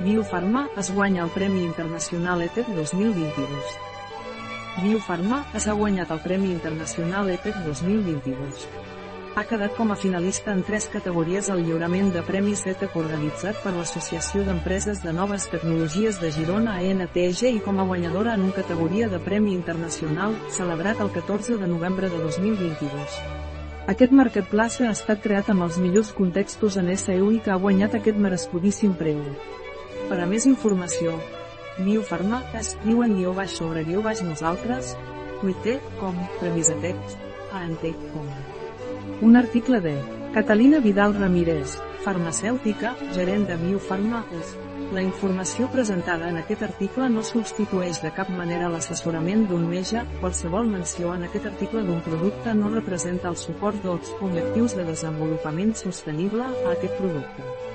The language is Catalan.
Biofarma es guanya el Premi Internacional ETEC 2022. Biofarma ha guanyat el Premi Internacional ETEC 2022. Ha quedat com a finalista en tres categories al lliurament de Premis ETEC organitzat per l'Associació d'Empreses de Noves Tecnologies de Girona ANTG i com a guanyadora en una categoria de Premi Internacional, celebrat el 14 de novembre de 2022. Aquest marketplace ha estat creat amb els millors contextos en SEO i que ha guanyat aquest merescudíssim premi. Per a més informació, Biofarma escriu en guió baix sobre guió baix nosaltres, Twitter, com, Premisatec, Antec, com. Un article de Catalina Vidal Ramírez, farmacèutica, gerent de Biofarma, és. La informació presentada en aquest article no substitueix de cap manera l'assessorament d'un metge, qualsevol menció en aquest article d'un producte no representa el suport dels objectius de desenvolupament sostenible a aquest producte.